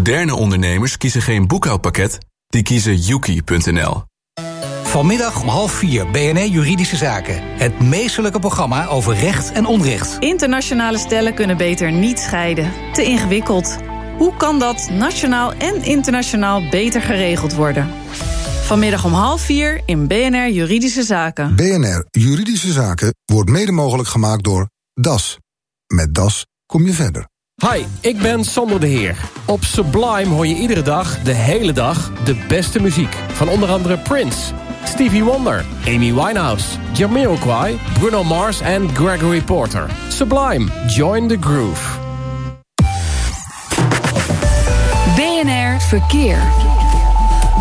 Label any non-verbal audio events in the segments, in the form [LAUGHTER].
Moderne ondernemers kiezen geen boekhoudpakket, die kiezen Yuki.nl. Vanmiddag om half vier BNR Juridische Zaken. Het meesterlijke programma over recht en onrecht. Internationale stellen kunnen beter niet scheiden. Te ingewikkeld. Hoe kan dat nationaal en internationaal beter geregeld worden? Vanmiddag om half vier in BNR Juridische Zaken. BNR Juridische Zaken wordt mede mogelijk gemaakt door DAS. Met DAS kom je verder. Hi, ik ben Sander de Heer. Op Sublime hoor je iedere dag, de hele dag, de beste muziek. Van onder andere Prince, Stevie Wonder, Amy Winehouse, Jamiroquai, Bruno Mars en Gregory Porter. Sublime, join the groove. BNR Verkeer.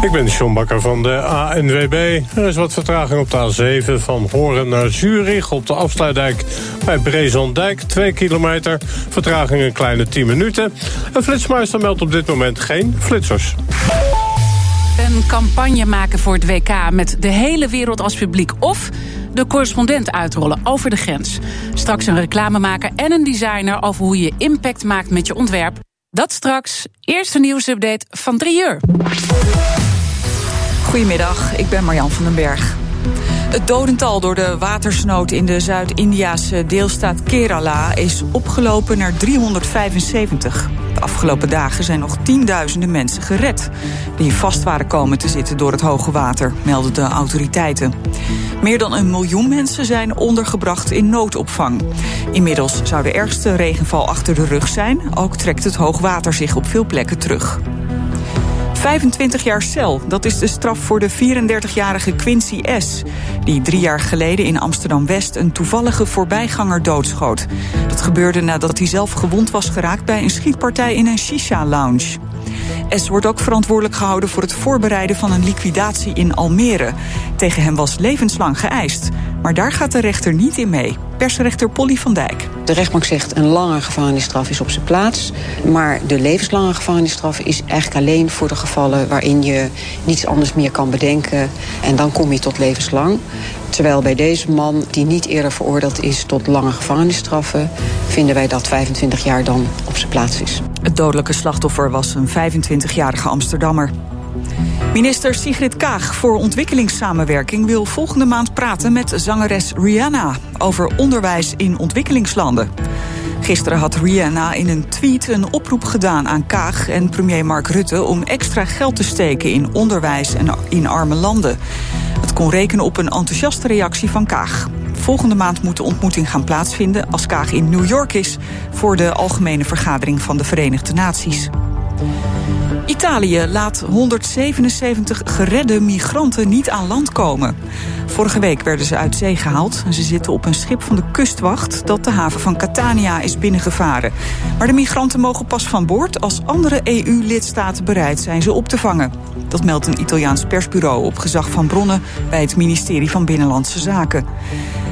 Ik ben John Bakker van de ANWB. Er is wat vertraging op de A7 van Horen naar Zurich... op de afsluitdijk bij Brezondijk, 2 kilometer. Vertraging een kleine 10 minuten. Een flitsmeister meldt op dit moment geen flitsers. Een campagne maken voor het WK met de hele wereld als publiek... of de correspondent uitrollen over de grens. Straks een reclame maken en een designer... over hoe je impact maakt met je ontwerp. Dat straks. Eerste nieuwsupdate van 3 uur. Goedemiddag, ik ben Marjan van den Berg. Het dodental door de watersnood in de Zuid-Indiase deelstaat Kerala is opgelopen naar 375. De afgelopen dagen zijn nog tienduizenden mensen gered... die vast waren komen te zitten door het hoge water, melden de autoriteiten. Meer dan een miljoen mensen zijn ondergebracht in noodopvang. Inmiddels zou de ergste regenval achter de rug zijn. Ook trekt het hoogwater zich op veel plekken terug. 25 jaar cel, dat is de straf voor de 34-jarige Quincy S. Die drie jaar geleden in Amsterdam-West een toevallige voorbijganger doodschoot. Dat gebeurde nadat hij zelf gewond was geraakt bij een schietpartij in een shisha-lounge. S wordt ook verantwoordelijk gehouden voor het voorbereiden van een liquidatie in Almere. Tegen hem was levenslang geëist. Maar daar gaat de rechter niet in mee. Persrechter Polly van Dijk. De rechtbank zegt een lange gevangenisstraf is op zijn plaats. Maar de levenslange gevangenisstraf is eigenlijk alleen voor de gevallen waarin je niets anders meer kan bedenken. En dan kom je tot levenslang. Terwijl bij deze man, die niet eerder veroordeeld is tot lange gevangenisstraffen, vinden wij dat 25 jaar dan op zijn plaats is. Het dodelijke slachtoffer was een 25-jarige Amsterdammer. Minister Sigrid Kaag voor ontwikkelingssamenwerking wil volgende maand praten met zangeres Rihanna over onderwijs in ontwikkelingslanden. Gisteren had Rihanna in een tweet een oproep gedaan aan Kaag en premier Mark Rutte om extra geld te steken in onderwijs en in arme landen. Het kon rekenen op een enthousiaste reactie van Kaag. Volgende maand moet de ontmoeting gaan plaatsvinden als Kaag in New York is voor de algemene vergadering van de Verenigde Naties. Italië laat 177 geredde migranten niet aan land komen. Vorige week werden ze uit zee gehaald. Ze zitten op een schip van de kustwacht dat de haven van Catania is binnengevaren. Maar de migranten mogen pas van boord als andere EU-lidstaten bereid zijn ze op te vangen. Dat meldt een Italiaans persbureau op gezag van bronnen bij het ministerie van Binnenlandse Zaken.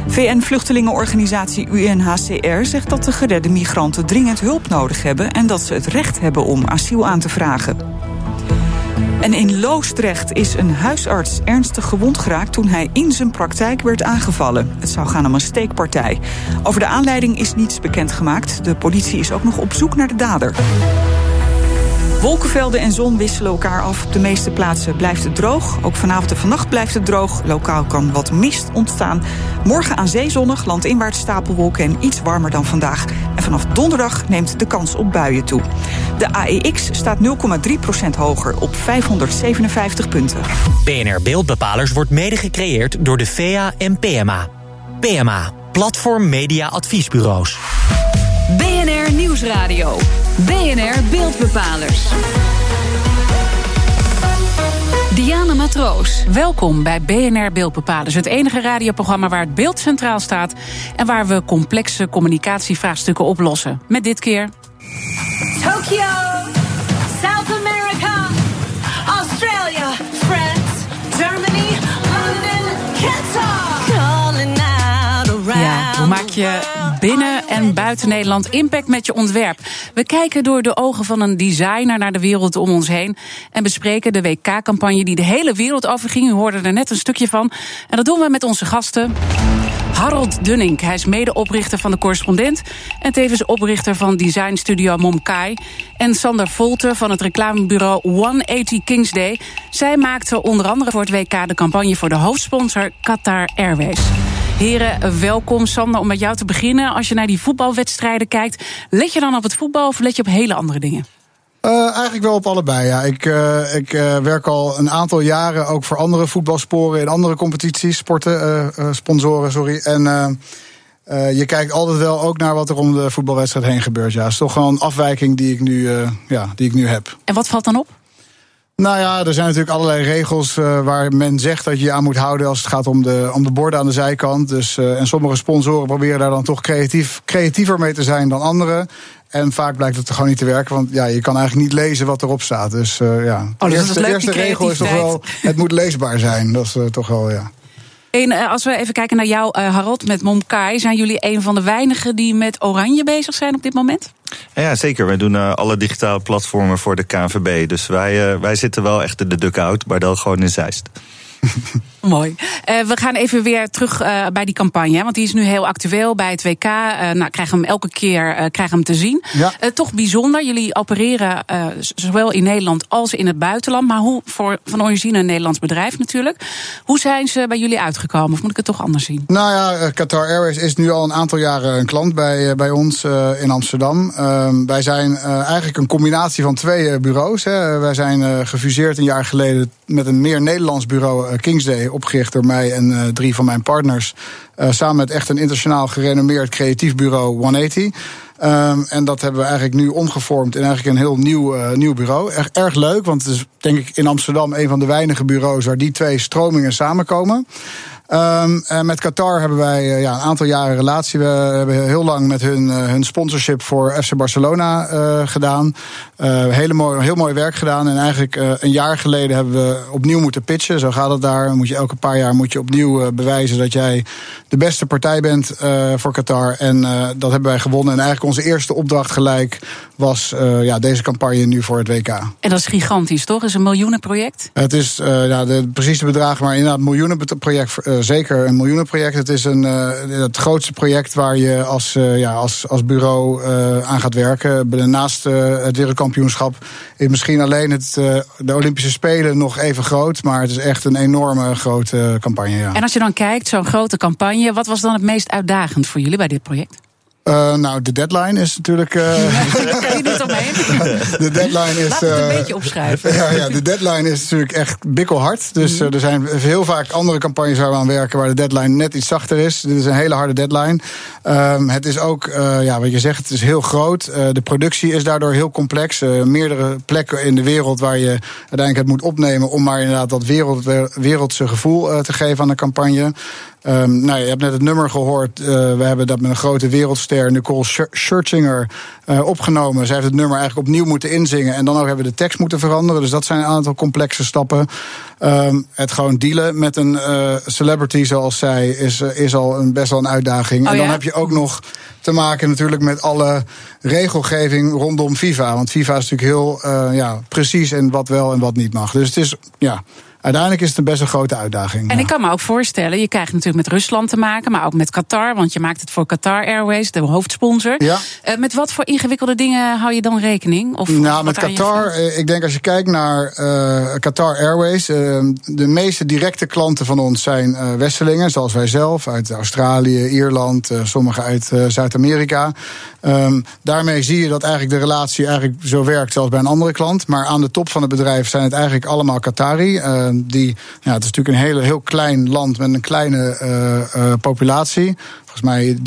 VN-vluchtelingenorganisatie UNHCR zegt dat de geredde migranten dringend hulp nodig hebben en dat ze het recht hebben om asiel aan te vragen. En in Loosdrecht is een huisarts ernstig gewond geraakt toen hij in zijn praktijk werd aangevallen. Het zou gaan om een steekpartij. Over de aanleiding is niets bekendgemaakt. De politie is ook nog op zoek naar de dader. Wolkenvelden en zon wisselen elkaar af. Op de meeste plaatsen blijft het droog. Ook vanavond en vannacht blijft het droog. Lokaal kan wat mist ontstaan. Morgen aan zee zonnig, landinwaarts stapelwolken en iets warmer dan vandaag. En vanaf donderdag neemt de kans op buien toe. De AEX staat 0,3% hoger op 557 punten. BNR Beeldbepalers wordt mede gecreëerd door de VA en PMA. PMA, Platform Media Adviesbureaus. BNR Nieuwsradio. BNR Beeldbepalers. Matroos. Welkom bij BNR Beeldbepalers, het enige radioprogramma waar het beeld centraal staat en waar we complexe communicatievraagstukken oplossen. Met dit keer. Tokyo, maak je binnen en buiten Nederland impact met je ontwerp? We kijken door de ogen van een designer naar de wereld om ons heen. En bespreken de WK-campagne die de hele wereld overging. U hoorde er net een stukje van. En dat doen we met onze gasten. Harold Dunning. Hij is medeoprichter van de correspondent. En tevens oprichter van designstudio Momkai. En Sander Volter van het reclamebureau 180 Kingsday. Zij maakte onder andere voor het WK de campagne voor de hoofdsponsor Qatar Airways. Heren, welkom. Sander, om met jou te beginnen. Als je naar die voetbalwedstrijden kijkt, let je dan op het voetbal of let je op hele andere dingen? Uh, eigenlijk wel op allebei. Ja. Ik, uh, ik uh, werk al een aantal jaren ook voor andere voetbalsporen in andere competities, sporten, sponsoren, sorry. En je kijkt altijd wel ook naar wat er om de voetbalwedstrijd heen gebeurt. Ja, het is toch wel een afwijking die ik nu, ja, die ik nu heb. En wat valt dan op? Nou ja, er zijn natuurlijk allerlei regels uh, waar men zegt dat je je aan moet houden als het gaat om de, om de borden aan de zijkant. Dus, uh, en sommige sponsoren proberen daar dan toch creatief, creatiever mee te zijn dan anderen. En vaak blijkt het er gewoon niet te werken, want ja, je kan eigenlijk niet lezen wat erop staat. Dus uh, ja, oh, de eerste, leuk, eerste regel is toch wel, het moet leesbaar zijn. Dat is toch wel, ja. En als we even kijken naar jou, Harold, met Momkai. Zijn jullie een van de weinigen die met Oranje bezig zijn op dit moment? Ja, zeker. Wij doen uh, alle digitale platformen voor de KNVB. Dus wij, uh, wij zitten wel echt in de dugout, maar dan gewoon in Zeist. [LAUGHS] Mooi. Uh, we gaan even weer terug uh, bij die campagne. Want die is nu heel actueel bij het WK. Uh, nou, krijgen hem elke keer krijgen hem te zien. Ja. toch bijzonder. Jullie opereren zowel in Nederland als in het buitenland. Maar hoe voor van origine een Nederlands bedrijf natuurlijk. Hoe zijn ze bij jullie uitgekomen? Of moet ik het toch anders zien? Nou ja, Qatar Airways is nu al een aantal jaren een klant bij, bij ons in Amsterdam. Ehm, wij zijn eigenlijk een combinatie van twee bureaus. Hè. Wij zijn gefuseerd een jaar geleden met een meer Nederlands bureau, Kingsday opgericht door mij en uh, drie van mijn partners. Uh, samen met echt een internationaal gerenommeerd creatief bureau 180. Um, en dat hebben we eigenlijk nu omgevormd in eigenlijk een heel nieuw, uh, nieuw bureau. Erg, erg leuk, want het is denk ik in Amsterdam een van de weinige bureaus waar die twee stromingen samenkomen. Um, en met Qatar hebben wij uh, ja, een aantal jaren relatie. We hebben heel lang met hun, uh, hun sponsorship voor FC Barcelona uh, gedaan. hele mooi, heel mooi werk gedaan. En eigenlijk een jaar geleden hebben we opnieuw moeten pitchen. Zo gaat het daar. Moet je elke paar jaar moet je opnieuw bewijzen dat jij de beste partij bent voor Qatar. En dat hebben wij gewonnen. En eigenlijk onze eerste opdracht gelijk was ja, deze campagne nu voor het WK. En dat is gigantisch, toch? Het is een miljoenenproject? Het is ja, de precieze bedragen, maar inderdaad miljoenenproject zeker een miljoenenproject. Het is een, uh, het grootste project waar je als, uh, ja, als, als bureau aan gaat werken. Naast het wereldkampioenschap is misschien alleen het, de Olympische Spelen nog even groot. Maar het is echt een enorme grote campagne. Ja. En als je dan kijkt, zo'n grote campagne, wat was dan het meest uitdagend voor jullie bij dit project? Uh, nou, de deadline is natuurlijk. Uh, kan je niet? [LAUGHS] De deadline is. Laat het een uh, beetje opschrijven. [LAUGHS] Ja, ja, de deadline is natuurlijk echt bikkelhard. Dus mm. er zijn heel vaak andere campagnes waar we aan werken waar de deadline net iets zachter is. Dit is een hele harde deadline. Um, het is ook, ja, wat je zegt, het is heel groot. de productie is daardoor heel complex. meerdere plekken in de wereld waar je uiteindelijk het moet opnemen om maar inderdaad dat wereld, wereldse gevoel te geven aan de campagne. Um, nou, je hebt net het nummer gehoord. Uh, we hebben dat met een grote wereldster, Nicole Scherzinger, uh, opgenomen. Zij heeft het nummer eigenlijk opnieuw moeten inzingen. En dan ook hebben we de tekst moeten veranderen. Dus dat zijn een aantal complexe stappen. Um, het gewoon dealen met een uh, celebrity zoals zij is, is al een, best wel een uitdaging. Oh, en dan ja? heb je ook nog te maken natuurlijk met alle regelgeving rondom FIFA. Want FIFA is natuurlijk heel ja, precies in wat wel en wat niet mag. Dus het is, ja uiteindelijk is het een best een grote uitdaging. En ja. ik kan me ook voorstellen, je krijgt natuurlijk met Rusland te maken, maar ook met Qatar, want je maakt het voor Qatar Airways, de hoofdsponsor. Ja. Uh, met wat voor ingewikkelde dingen hou je dan rekening? Of nou, met Qatar, ik denk als je kijkt naar uh, Qatar Airways, uh, de meeste directe klanten van ons zijn Westelingen, zoals wij zelf, uit Australië, Ierland, sommige uit Zuid-Amerika. Um, daarmee zie je dat eigenlijk de relatie eigenlijk zo werkt zoals bij een andere klant. Maar aan de top van het bedrijf zijn het eigenlijk allemaal Qatari. Uh, die, ja, het is natuurlijk een hele, heel klein land met een kleine uh, uh, populatie. Volgens mij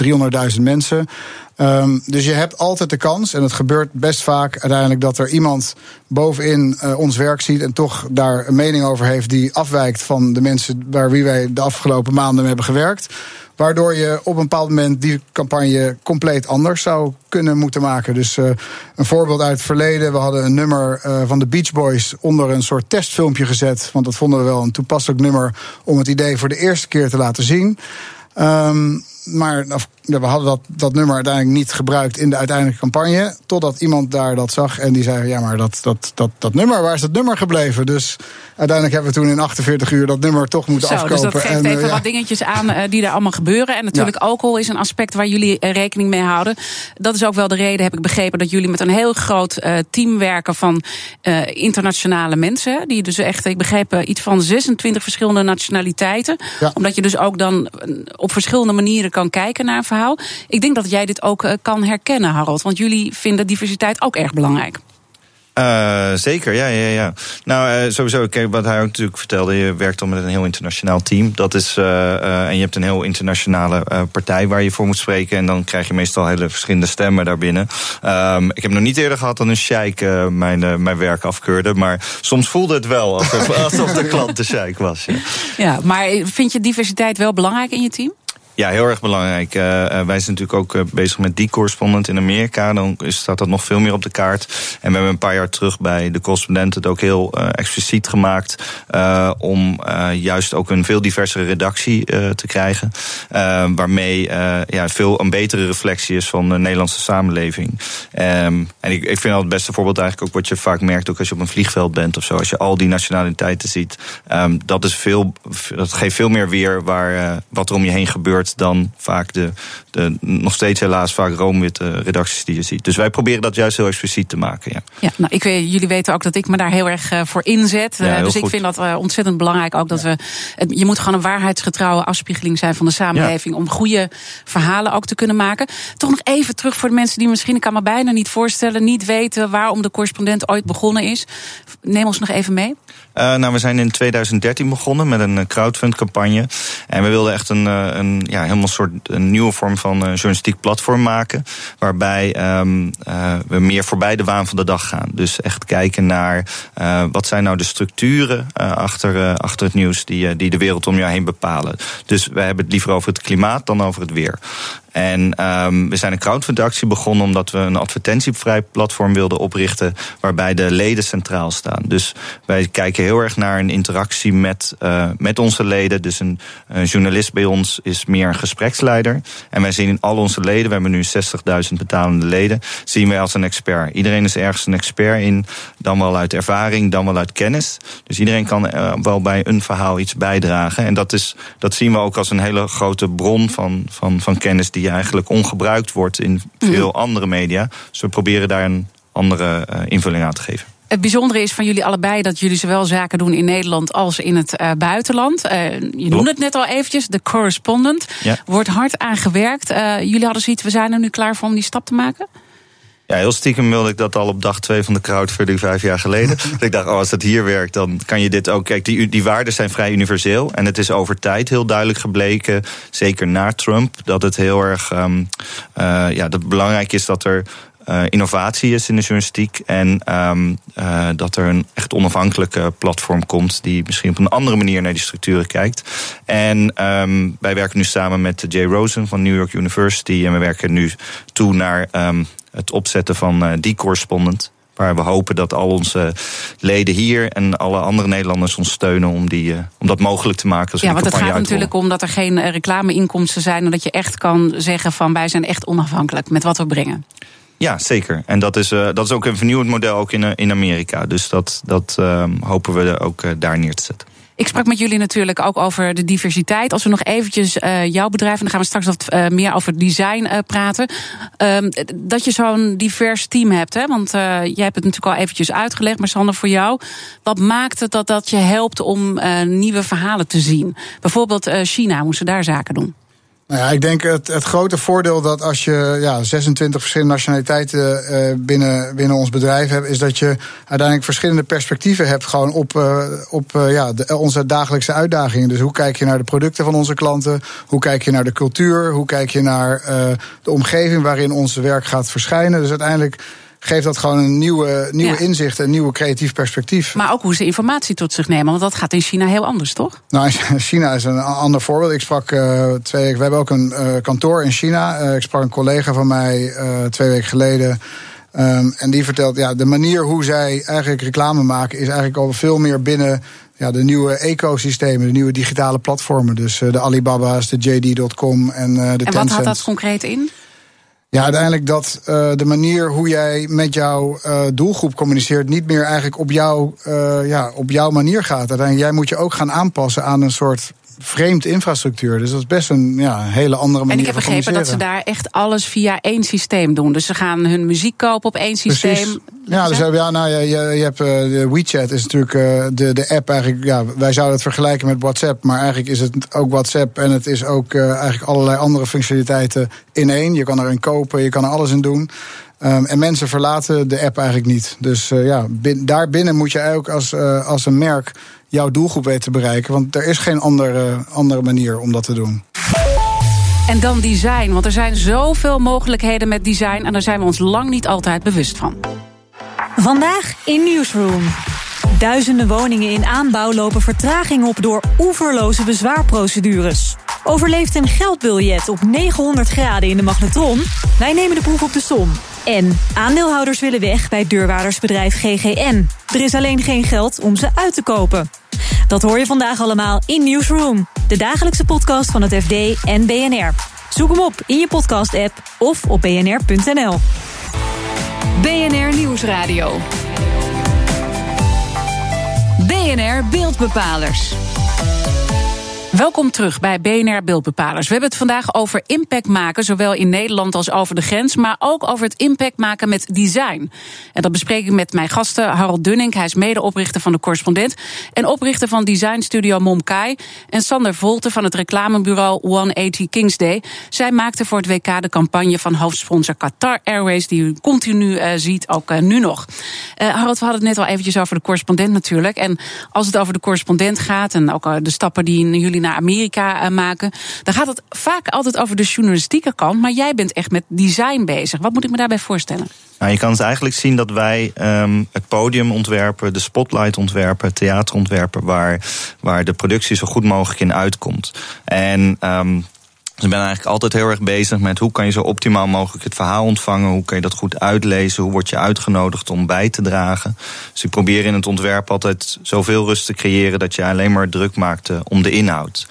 300.000 mensen. Um, dus je hebt altijd de kans, en het gebeurt best vaak uiteindelijk dat er iemand bovenin ons werk ziet en toch daar een mening over heeft die afwijkt van de mensen waar wie wij de afgelopen maanden mee hebben gewerkt. Waardoor je op een bepaald moment die campagne compleet anders zou kunnen moeten maken. Dus uh, een voorbeeld uit het verleden. We hadden een nummer uh, van de Beach Boys onder een soort testfilmpje gezet. Want dat vonden we wel een toepasselijk nummer om het idee voor de eerste keer te laten zien. Um, maar we hadden dat, dat nummer uiteindelijk niet gebruikt in de uiteindelijke campagne. Totdat iemand daar dat zag en die zei: Ja, maar dat, dat, dat, dat nummer, waar is dat nummer gebleven? Dus uiteindelijk hebben we toen in 48 uur dat nummer toch moeten Zo, afkopen. Dus dat geeft En, eh, even ja. wat dingetjes aan eh, die er allemaal gebeuren. En natuurlijk alcohol is een aspect waar jullie eh, rekening mee houden. Dat is ook wel de reden, heb ik begrepen, dat jullie met een heel groot team werken van internationale mensen. Die dus echt, ik begreep, iets van 26 verschillende nationaliteiten. Ja. Omdat je dus ook dan op verschillende manieren kan kijken naar een verhaal. Ik denk dat jij dit ook eh, kan herkennen, Harold. Want jullie vinden diversiteit ook erg belangrijk. Eh, zeker, ja, ja, ja. Nou, eh, sowieso, kijk, wat hij ook natuurlijk vertelde, je werkt al met een heel internationaal team. Dat is, en je hebt een heel internationale partij waar je voor moet spreken. En dan krijg je meestal hele verschillende stemmen daarbinnen. Ehm, ik heb nog niet eerder gehad dat een sheik mijn, mijn werk afkeurde. Maar soms voelde het wel alsof, [LAUGHS] alsof de klant de sheik was. Ja. Ja, maar vind je diversiteit wel belangrijk in je team? Ja, heel erg belangrijk. Eh, eh, wij zijn natuurlijk ook eh, bezig met die correspondent in Amerika. Dan staat dat nog veel meer op de kaart. En we hebben een paar jaar terug bij de correspondent het ook heel expliciet gemaakt. om juist ook een veel diversere redactie te krijgen. Waarmee ja, veel een betere reflectie is van de Nederlandse samenleving. Ehm, en ik, ik vind al het beste voorbeeld eigenlijk ook wat je vaak merkt, ook als je op een vliegveld bent of zo. Als je al die nationaliteiten ziet. ehm, dat, is veel, dat geeft veel meer weer waar, wat er om je heen gebeurt dan vaak de, de nog steeds helaas vaak roomwitte redacties die je ziet. Dus wij proberen dat juist heel expliciet te maken. Ja. Ja, nou, ik weet, jullie weten ook dat ik me daar heel erg eh, voor inzet. Ja, Eh, dus ik vind dat eh, ontzettend belangrijk ook dat we. je moet gewoon een waarheidsgetrouwe afspiegeling zijn van de samenleving. Om goede verhalen ook te kunnen maken. Toch nog even terug voor de mensen die misschien, ik kan me bijna niet voorstellen, niet weten waarom de correspondent ooit begonnen is. Neem ons nog even mee. Eh, nou, we zijn in 2013 begonnen met een eh, crowdfund-campagne. En we wilden echt een, eh, een ja, helemaal soort een nieuwe vorm van journalistiek platform maken. Waarbij ehm, eh, we meer voorbij de waan van de dag gaan. Dus echt kijken naar wat zijn nou de structuren achter, achter het nieuws die, die de wereld om jou heen bepalen. Dus wij hebben het liever over het klimaat dan over het weer. En ehm, we zijn een crowdfundactie begonnen omdat we een advertentievrij platform wilden oprichten waarbij de leden centraal staan. Dus wij kijken heel erg naar een interactie met, eh, met onze leden. Dus een, journalist bij ons is meer een gespreksleider. En wij zien in al onze leden, we hebben nu 60.000 betalende leden, zien wij als een expert. Iedereen is ergens een expert in, dan wel uit ervaring, dan wel uit kennis. Dus iedereen kan eh, wel bij een verhaal iets bijdragen. En dat, is, dat zien we ook als een hele grote bron van, van, van kennis die eigenlijk ongebruikt wordt in veel andere media. Dus we proberen daar een andere eh, invulling aan te geven. Het bijzondere is van jullie allebei dat jullie zowel zaken doen in Nederland als in het eh, buitenland. Eh, je noemde het net al eventjes, de correspondent. Ja. Wordt hard aan gewerkt. Jullie hadden zoiets, we zijn er nu klaar voor om die stap te maken? Ja, heel stiekem wilde ik dat al op dag twee van de crowdfunding vijf jaar geleden. [LAUGHS] Dat ik dacht, oh, als dat hier werkt, dan kan je dit ook. Kijk, die, die waarden zijn vrij universeel. En het is over tijd heel duidelijk gebleken, zeker na Trump, dat het heel erg ehm, eh, ja, dat het belangrijk is dat er. Eh, innovatie is in de journalistiek. En ehm, eh, dat er een echt onafhankelijke platform komt. die misschien op een andere manier naar die structuren kijkt. En ehm, wij werken nu samen met Jay Rosen van New York University. En we werken nu toe naar ehm, het opzetten van eh, die correspondent. Waar we hopen dat al onze leden hier en alle andere Nederlanders ons steunen om, die, om dat mogelijk te maken. Ja, want het gaat natuurlijk om dat er geen reclameinkomsten zijn. En dat je echt kan zeggen van wij zijn echt onafhankelijk met wat we brengen. Ja, zeker. En dat is, eh, dat is ook een vernieuwend model ook in, eh, in Amerika. Dus dat, dat ehm, hopen we ook eh, daar neer te zetten. Ik sprak met jullie natuurlijk ook over de diversiteit. Als we nog eventjes jouw bedrijf, en dan gaan we straks wat meer over design praten. Ehm, dat je zo'n divers team hebt. Hè? Want jij hebt het natuurlijk al eventjes uitgelegd, maar Sander, voor jou. Wat maakt het dat dat je helpt om nieuwe verhalen te zien? Bijvoorbeeld China, moesten daar zaken doen. Nou ja, ik denk het, het grote voordeel dat als je ja, 26 verschillende nationaliteiten eh, binnen, binnen ons bedrijf hebt, is dat je uiteindelijk verschillende perspectieven hebt gewoon op, eh, op eh, ja, onze dagelijkse uitdagingen. Dus hoe kijk je naar de producten van onze klanten? Hoe kijk je naar de cultuur? Hoe kijk je naar de omgeving waarin ons werk gaat verschijnen? Dus uiteindelijk geeft dat gewoon een nieuwe, nieuwe Ja. inzicht, een nieuwe creatief perspectief. Maar ook hoe ze informatie tot zich nemen. Want dat gaat in China heel anders, toch? Nou, China is een ander voorbeeld. Ik sprak uh, twee weken. We hebben ook een uh, kantoor in China. Uh, ik sprak een collega van mij twee weken geleden. Um, en die vertelt, ja, de manier hoe zij eigenlijk reclame maken, is eigenlijk al veel meer binnen ja, de nieuwe ecosystemen, de nieuwe digitale platformen. Dus de Alibaba's, de JD.com en de Tencent. En wat had dat concreet in? Ja, uiteindelijk dat uh, de manier hoe jij met jouw uh, doelgroep communiceert, niet meer eigenlijk op, jou, uh, ja, op jouw manier gaat. Uiteindelijk, jij moet je ook gaan aanpassen aan een soort vreemd infrastructuur. Dus dat is best een ja, hele andere manier. En ik heb begrepen dat ze daar echt alles via één systeem doen. Dus ze gaan hun muziek kopen op één systeem. Ja, dus ja, nou, je, je hebt uh, de WeChat is natuurlijk uh, de, de app eigenlijk. Ja, wij zouden het vergelijken met WhatsApp, maar eigenlijk is het ook WhatsApp en het is ook uh, eigenlijk allerlei andere functionaliteiten in één. Je kan erin kopen, je kan er alles in doen. Um, en mensen verlaten de app eigenlijk niet. Dus ja, bin, daarbinnen moet je ook als, als een merk jouw doelgroep weet te bereiken. Want er is geen andere, andere manier om dat te doen. En dan design, want er zijn zoveel mogelijkheden met design... en daar zijn we ons lang niet altijd bewust van. Vandaag in Newsroom. Duizenden woningen in aanbouw lopen vertraging op door oeverloze bezwaarprocedures. Overleeft een geldbiljet op 900 graden in de magnetron? Wij nemen de proef op de som. En aandeelhouders willen weg bij deurwaardersbedrijf GGN. Er is alleen geen geld om ze uit te kopen. Dat hoor je vandaag allemaal in Newsroom, de dagelijkse podcast van het FD en BNR. Zoek hem op in je podcast-app of op bnr.nl. BNR Nieuwsradio. BNR Beeldbepalers. Welkom terug bij BNR Beeldbepalers. We hebben het vandaag over impact maken, zowel in Nederland als over de grens, maar ook over het impact maken met design. En dat bespreek ik met mijn gasten Harold Dunning, hij is medeoprichter van de Correspondent en oprichter van designstudio Momkai en Sander Volte van het reclamebureau 180 Kings Day. Zij maakten voor het WK de campagne van hoofdsponsor Qatar Airways, die u continu uh, ziet, ook uh, nu nog. Uh, Harold, we hadden het net al eventjes over de correspondent natuurlijk. En als het over de correspondent gaat en ook de stappen die jullie Amerika uh, maken. Dan gaat het vaak altijd over de journalistieke kant. Maar jij bent echt met design bezig. Wat moet ik me daarbij voorstellen? Nou, je kan het eigenlijk zien dat wij um, het podium ontwerpen, de spotlight ontwerpen, theater ontwerpen, waar, waar de productie zo goed mogelijk in uitkomt. En um, dus ik ben eigenlijk altijd heel erg bezig met hoe kan je zo optimaal mogelijk het verhaal ontvangen. Hoe kan je dat goed uitlezen? Hoe word je uitgenodigd om bij te dragen? Dus ik probeer in het ontwerp altijd zoveel rust te creëren dat je alleen maar druk maakt om de inhoud.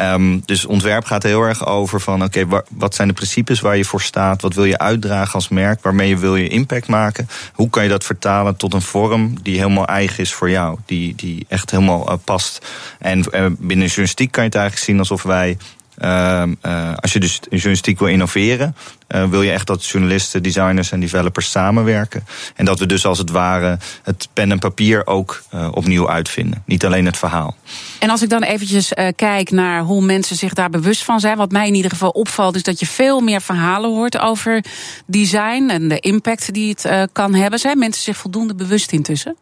Um, dus ontwerp gaat heel erg over van oké, wat zijn de principes waar je voor staat? Wat wil je uitdragen als merk? Waarmee wil je impact maken? Hoe kan je dat vertalen tot een vorm die helemaal eigen is voor jou? Die, die echt helemaal uh, past. En uh, binnen journalistiek kan je het eigenlijk zien alsof wij uh, uh, als je dus in journalistiek wil innoveren, uh, wil je echt dat journalisten, designers en developers samenwerken. En dat we dus als het ware het pen en papier ook opnieuw uitvinden. Niet alleen het verhaal. En als ik dan eventjes kijk naar hoe mensen zich daar bewust van zijn. Wat mij in ieder geval opvalt, is dat je veel meer verhalen hoort over design en de impact die het kan hebben. Zijn mensen zich voldoende bewust intussen?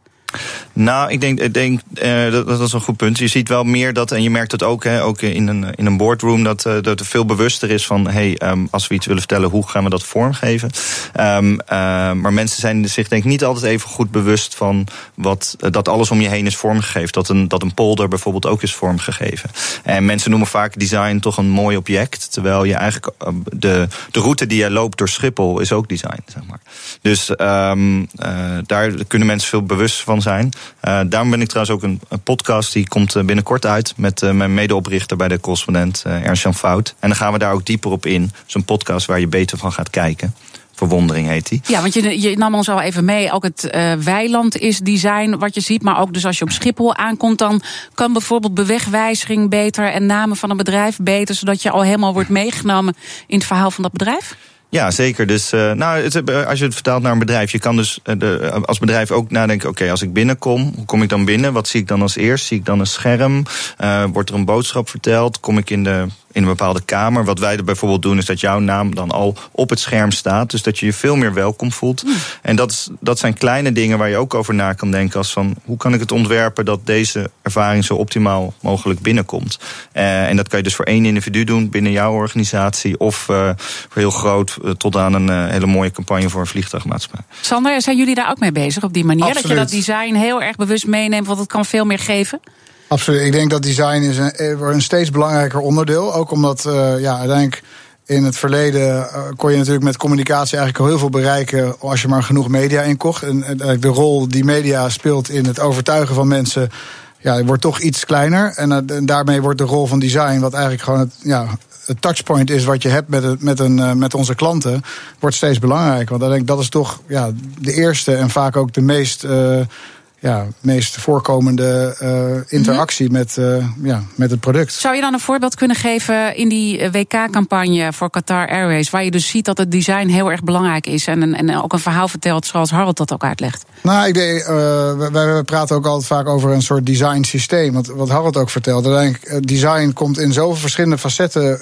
Nou, ik denk, ik denk uh, dat, dat is een goed punt. Je ziet wel meer dat, en je merkt het ook, hè, ook in een, in een boardroom, dat, uh, dat er veel bewuster is van: hey, um, als we iets willen vertellen, hoe gaan we dat vormgeven? Um, uh, maar mensen zijn zich denk ik niet altijd even goed bewust van wat, dat alles om je heen is vormgegeven. Dat een, dat een polder bijvoorbeeld ook is vormgegeven. En mensen noemen vaak design toch een mooi object, terwijl je eigenlijk de, de route die je loopt door Schiphol is ook design, zeg maar. Dus daar kunnen mensen veel bewust van zijn. Uh, daarom ben ik trouwens ook een, een, podcast die komt eh, binnenkort uit met uh, mijn medeoprichter bij de correspondent Ernst-Jan Fout. En dan gaan we daar ook dieper op in. Zo'n podcast waar je beter van gaat kijken. Verwondering heet die. Ja, want je, je nam ons al even mee. Ook het weiland is design wat je ziet. Maar ook dus als je op Schiphol aankomt, dan kan bijvoorbeeld bewegwijziging beter en namen van een bedrijf beter. Zodat je al helemaal wordt meegenomen in het verhaal van dat bedrijf. Ja, zeker. Dus uh, nou, het, als je het vertaalt naar een bedrijf, je kan dus uh, de, als bedrijf ook nadenken: oké, als ik binnenkom, hoe kom ik dan binnen? Wat zie ik dan als eerst? Zie ik dan een scherm? Uh, wordt er een boodschap verteld? Kom ik in de in een bepaalde kamer. Wat wij er bijvoorbeeld doen, is dat jouw naam dan al op het scherm staat. Dus dat je je veel meer welkom voelt. Mm. En dat, is, dat zijn kleine dingen waar je ook over na kan denken. Als van hoe kan ik het ontwerpen dat deze ervaring zo optimaal mogelijk binnenkomt. Uh, en dat kan je dus voor één individu doen binnen jouw organisatie. Of uh, voor heel groot uh, tot aan een hele mooie campagne voor een vliegtuigmaatschappij. Sander, zijn jullie daar ook mee bezig op die manier? Absoluut. Dat je dat design heel erg bewust meeneemt, want het kan veel meer geven? Absoluut. Ik denk dat design is een, eh, een steeds belangrijker onderdeel. Ook omdat uh, ja, uiteindelijk in het verleden uh, kon je natuurlijk met communicatie eigenlijk al heel veel bereiken als je maar genoeg media inkocht. En, de rol die media speelt in het overtuigen van mensen ja, wordt toch iets kleiner. En, daarmee wordt de rol van design, wat eigenlijk gewoon het, ja, het touchpoint is wat je hebt met, met, een, met onze klanten, wordt steeds belangrijker. Want dan denk ik dat is toch ja, de eerste en vaak ook de meest ja, meest voorkomende uh, interactie mm -hmm. met, uh, ja, met het product. Zou je dan een voorbeeld kunnen geven in die eh, WK-campagne voor Qatar Airways, waar je dus ziet dat het design heel erg belangrijk is en, en ook een verhaal vertelt zoals Harold dat ook uitlegt? Nou, ik denk, uh, wij, praten ook altijd vaak over een soort design systeem. Wat, wat Harold ook vertelde. Uiteindelijk, design komt in zoveel verschillende facetten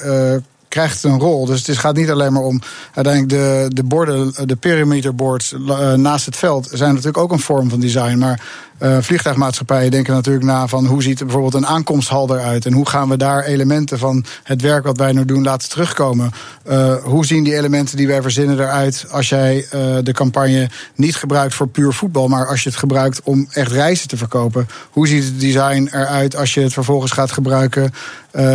krijgt een rol. Dus het gaat niet alleen maar om uiteindelijk de, de borden, de perimeterboards uh, naast het veld zijn natuurlijk ook een vorm van design. Maar uh, vliegtuigmaatschappijen denken natuurlijk na van hoe ziet bijvoorbeeld een aankomsthal eruit en hoe gaan we daar elementen van het werk wat wij nu doen laten terugkomen. Uh, hoe zien die elementen die wij verzinnen eruit als jij uh, de campagne niet gebruikt voor puur voetbal, maar als je het gebruikt om echt reizen te verkopen. Hoe ziet het design eruit als je het vervolgens gaat gebruiken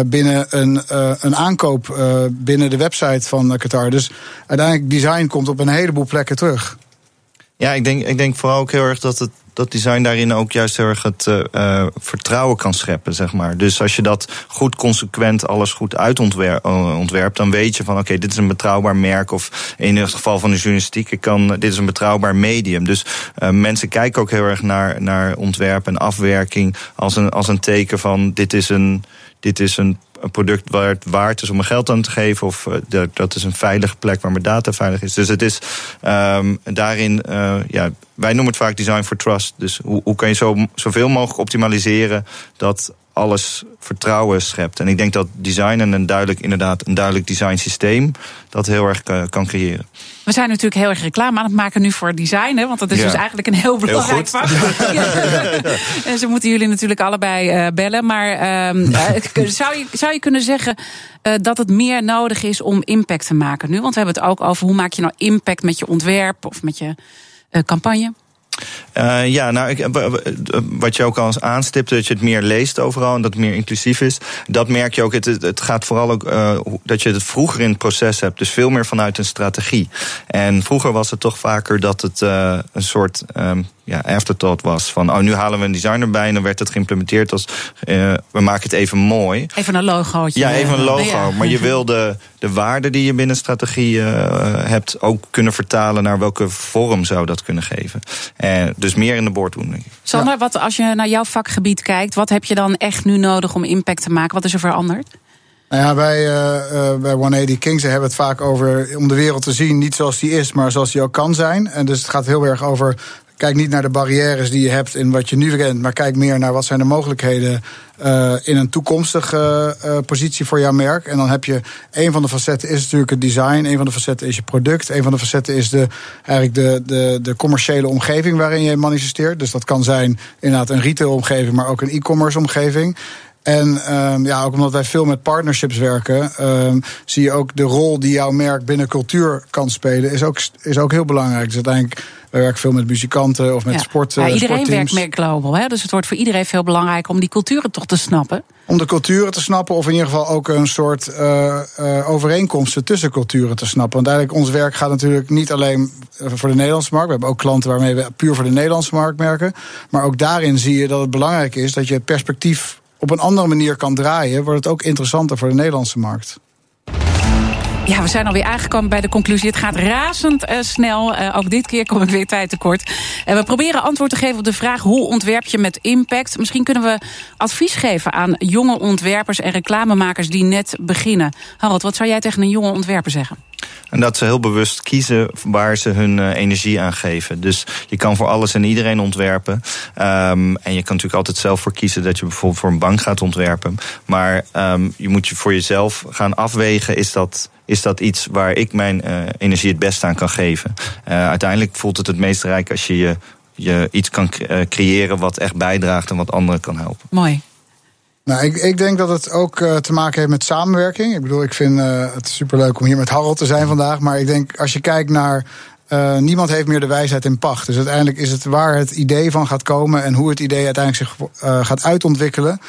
binnen een, een aankoop binnen de website van Qatar. Dus uiteindelijk design komt op een heleboel plekken terug. Ja, ik denk, ik denk vooral ook heel erg dat het dat design daarin ook juist heel erg het uh, vertrouwen kan scheppen, zeg maar. Dus als je dat goed consequent alles goed uitontwerpt, dan weet je van oké, dit is een betrouwbaar merk. Of in het geval van de journalistiek, kan, dit is een betrouwbaar medium. Dus uh, mensen kijken ook heel erg naar, naar ontwerp en afwerking als een, als een teken van dit is een, dit is een product waar het waard is om mijn geld aan te geven. Of uh, dat is een veilige plek waar mijn data veilig is. Dus het is um, daarin, uh, ja, wij noemen het vaak design for trust. Dus hoe, hoe kan je zo, zoveel mogelijk optimaliseren dat alles vertrouwen schept. En ik denk dat design en een duidelijk, inderdaad, een duidelijk design systeem dat heel erg uh, kan creëren. We zijn natuurlijk heel erg reclame aan het maken nu voor design. Hè, want dat is ja. dus eigenlijk een heel belangrijk vak. [LAUGHS] [LAUGHS] en ze moeten jullie natuurlijk allebei uh, bellen. Maar uh, zou, je, zou je kunnen zeggen dat het meer nodig is om impact te maken nu? Want we hebben het ook over hoe maak je nou impact met je ontwerp of met je campagne? Uh, ja, nou, ik, wat je ook al eens aanstipt, dat je het meer leest overal en dat het meer inclusief is. Dat merk je ook. Het, het gaat vooral ook uh, dat je het vroeger in het proces hebt. Dus veel meer vanuit een strategie. En vroeger was het toch vaker dat het een soort. Um, ja, afterthought was. Van oh, nu halen we een designer bij en dan werd het geïmplementeerd als uh, we maken het even mooi. Even een logootje. Ja, even een logo. Ja. Maar je [LAUGHS] wil de, de waarde die je binnen strategie uh, hebt ook kunnen vertalen naar welke vorm zou dat kunnen geven. En dus meer in de boord doen. Denk ik. Sander, ja. wat als je naar jouw vakgebied kijkt, wat heb je dan echt nu nodig om impact te maken? Wat is er veranderd? Nou ja, wij uh, uh, bij 180 Kings hebben het vaak over om de wereld te zien, niet zoals die is, maar zoals die ook kan zijn. En dus het gaat heel erg over Kijk niet naar de barrières die je hebt in wat je nu kent, maar kijk meer naar wat zijn de mogelijkheden uh, in een toekomstige uh, positie voor jouw merk. En dan heb je een van de facetten is natuurlijk het design, een van de facetten is je product, een van de facetten is de, eigenlijk de, de, de commerciële omgeving waarin je manifesteert. Dus dat kan zijn inderdaad een retail omgeving, maar ook een e-commerce omgeving. En um, ja, ook omdat wij veel met partnerships werken, um, zie je ook de rol die jouw merk binnen cultuur kan spelen, is ook, is ook heel belangrijk. Dus uiteindelijk we werken veel met muzikanten of met ja. sport. Ja, iedereen werkt meer global, hè? dus het wordt voor iedereen veel belangrijker om die culturen toch te snappen. Om de culturen te snappen, of in ieder geval ook een soort uh, uh, overeenkomsten tussen culturen te snappen. Want eigenlijk ons werk gaat natuurlijk niet alleen voor de Nederlandse markt. We hebben ook klanten waarmee we puur voor de Nederlandse markt werken. Maar ook daarin zie je dat het belangrijk is dat je het perspectief op een andere manier kan draaien, wordt het ook interessanter voor de Nederlandse markt. Ja, we zijn alweer aangekomen bij de conclusie. Het gaat razend uh, snel. Uh, ook dit keer kom ik weer tijd tekort. En we proberen antwoord te geven op de vraag... hoe ontwerp je met impact? Misschien kunnen we advies geven aan jonge ontwerpers... en reclamemakers die net beginnen. Harold, wat zou jij tegen een jonge ontwerper zeggen? En dat ze heel bewust kiezen waar ze hun energie aan geven. Dus je kan voor alles en iedereen ontwerpen. Um, en je kan natuurlijk altijd zelf voor kiezen dat je bijvoorbeeld voor een bank gaat ontwerpen. Maar um, je moet je voor jezelf gaan afwegen: is dat, is dat iets waar ik mijn uh, energie het beste aan kan geven? Uh, uiteindelijk voelt het het meest rijk als je, je, je iets kan creëren wat echt bijdraagt en wat anderen kan helpen. Mooi. Nou, ik, ik denk dat het ook uh, te maken heeft met samenwerking. Ik bedoel, ik vind uh, het superleuk om hier met Harold te zijn vandaag. Maar ik denk, als je kijkt naar. Uh, niemand heeft meer de wijsheid in pacht. Dus uiteindelijk is het waar het idee van gaat komen en hoe het idee uiteindelijk zich gaat uitontwikkelen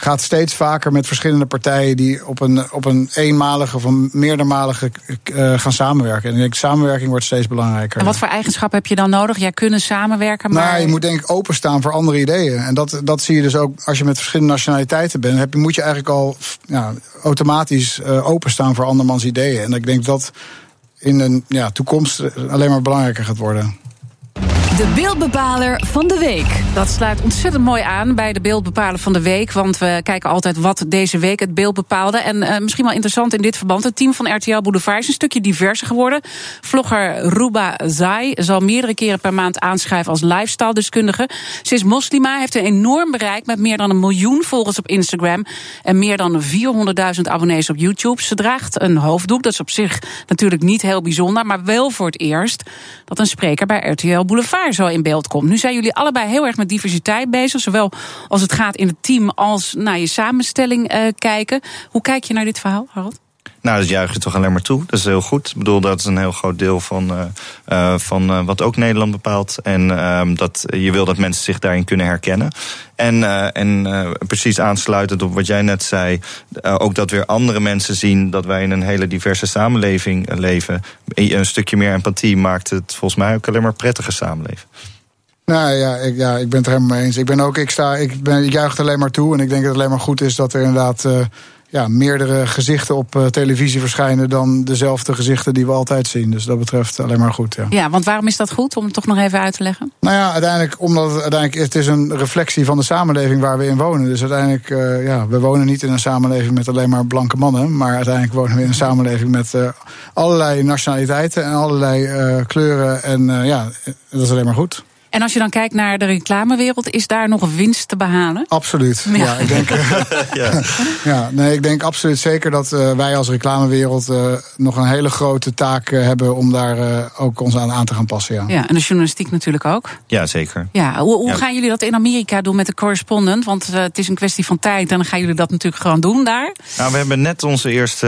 gaat steeds vaker met verschillende partijen die op een, op een eenmalige of een meerdermalige uh, gaan samenwerken. En ik denk, samenwerking wordt steeds belangrijker. En wat voor eigenschappen heb je dan nodig? Jij kunnen samenwerken, maar... Nou, je moet denk ik openstaan voor andere ideeën. En dat, dat zie je dus ook als je met verschillende nationaliteiten bent. Heb, moet je eigenlijk al ja, automatisch uh, openstaan voor andermans ideeën. En ik denk dat in een ja, toekomst alleen maar belangrijker gaat worden. De beeldbepaler van de week. Dat sluit ontzettend mooi aan bij de beeldbepaler van de week. Want we kijken altijd wat deze week het beeld bepaalde. En uh, misschien wel interessant in dit verband. Het team van RTL Boulevard is een stukje diverser geworden. Vlogger Ruba Zai zal meerdere keren per maand aanschrijven als lifestyle-deskundige. Ze is moslima, heeft een enorm bereik met meer dan een miljoen volgers op Instagram. En meer dan 400.000 abonnees op YouTube. Ze draagt een hoofddoek. Dat is op zich natuurlijk niet heel bijzonder. Maar wel voor het eerst dat een spreker bij RTL Boulevard zo in beeld komt. Nu zijn jullie allebei heel erg met diversiteit bezig. Zowel als het gaat in het team als naar je samenstelling uh, kijken. Hoe kijk je naar dit verhaal, Harold? Nou, dat juich je toch alleen maar toe. Dat is heel goed. Ik bedoel, dat is een heel groot deel van, uh, uh, van uh, wat ook Nederland bepaalt. En dat je wil dat mensen zich daarin kunnen herkennen. En, en precies aansluitend op wat jij net zei, ook dat weer andere mensen zien dat wij in een hele diverse samenleving leven. Een stukje meer empathie maakt het volgens mij ook alleen maar prettige samenleving. Nou ja ik, ja, ik ben het er helemaal mee eens. Ik ben ook, ik sta, ik, ben, ik juich alleen maar toe. En ik denk dat het alleen maar goed is dat er inderdaad ja, meerdere gezichten op uh, televisie verschijnen dan dezelfde gezichten die we altijd zien. Dus dat betreft alleen maar goed. Ja. ja, want waarom is dat goed om het toch nog even uit te leggen? Nou ja, uiteindelijk omdat het, uiteindelijk, het is een reflectie van de samenleving waar we in wonen. Dus uiteindelijk, uh, ja, we wonen niet in een samenleving met alleen maar blanke mannen. Maar uiteindelijk wonen we in een samenleving met uh, allerlei nationaliteiten en allerlei kleuren. En ja, dat is alleen maar goed. En als je dan kijkt naar de reclamewereld, is daar nog winst te behalen? Absoluut. Ja, ja ik denk. [LAUGHS] ja. ja. nee, ik denk absoluut zeker dat uh, wij als reclamewereld uh, nog een hele grote taak uh, hebben om daar ook ons aan, aan te gaan passen. Ja. ja, en de journalistiek natuurlijk ook. Ja, zeker. Ja, hoe, hoe gaan jullie dat in Amerika doen met de correspondent? Want het is een kwestie van tijd en dan gaan jullie dat natuurlijk gewoon doen daar. Nou, we hebben net onze eerste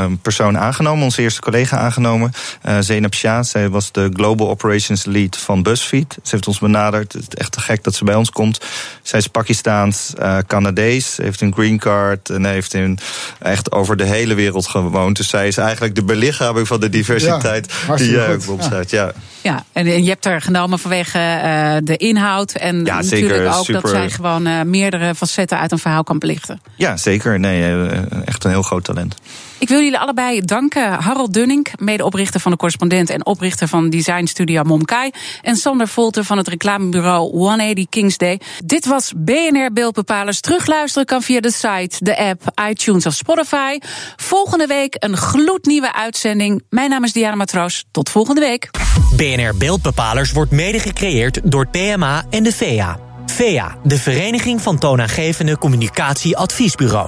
um, persoon aangenomen, onze eerste collega aangenomen. Zeynep Shah, zij was de Global Operations Lead van BuzzFeed. Ze heeft ons benaderd. Het is echt te gek dat ze bij ons komt. Zij is Pakistaans, uh, Canadees, heeft een green card en heeft in echt over de hele wereld gewoond. Dus zij is eigenlijk de belichaming van de diversiteit die jij ook opzet. Ja. ja, en je hebt er genomen vanwege uh, de inhoud en ja, natuurlijk zeker, ook super... dat zij gewoon uh, meerdere facetten uit een verhaal kan belichten. Ja, zeker. Nee, echt een heel groot talent. Ik wil jullie allebei danken. Harold Dunning, medeoprichter van de correspondent en oprichter van designstudio Momkai. En Sander Volter van het reclamebureau 180 Kingsday. Dit was BNR Beeldbepalers. Terugluisteren kan via de site, de app, iTunes of Spotify. Volgende week een gloednieuwe uitzending. Mijn naam is Diana Matroos. Tot volgende week. BNR Beeldbepalers wordt mede gecreëerd door PMA en de VEA. VEA, de Vereniging van Toonaangevende Communicatie Adviesbureaus.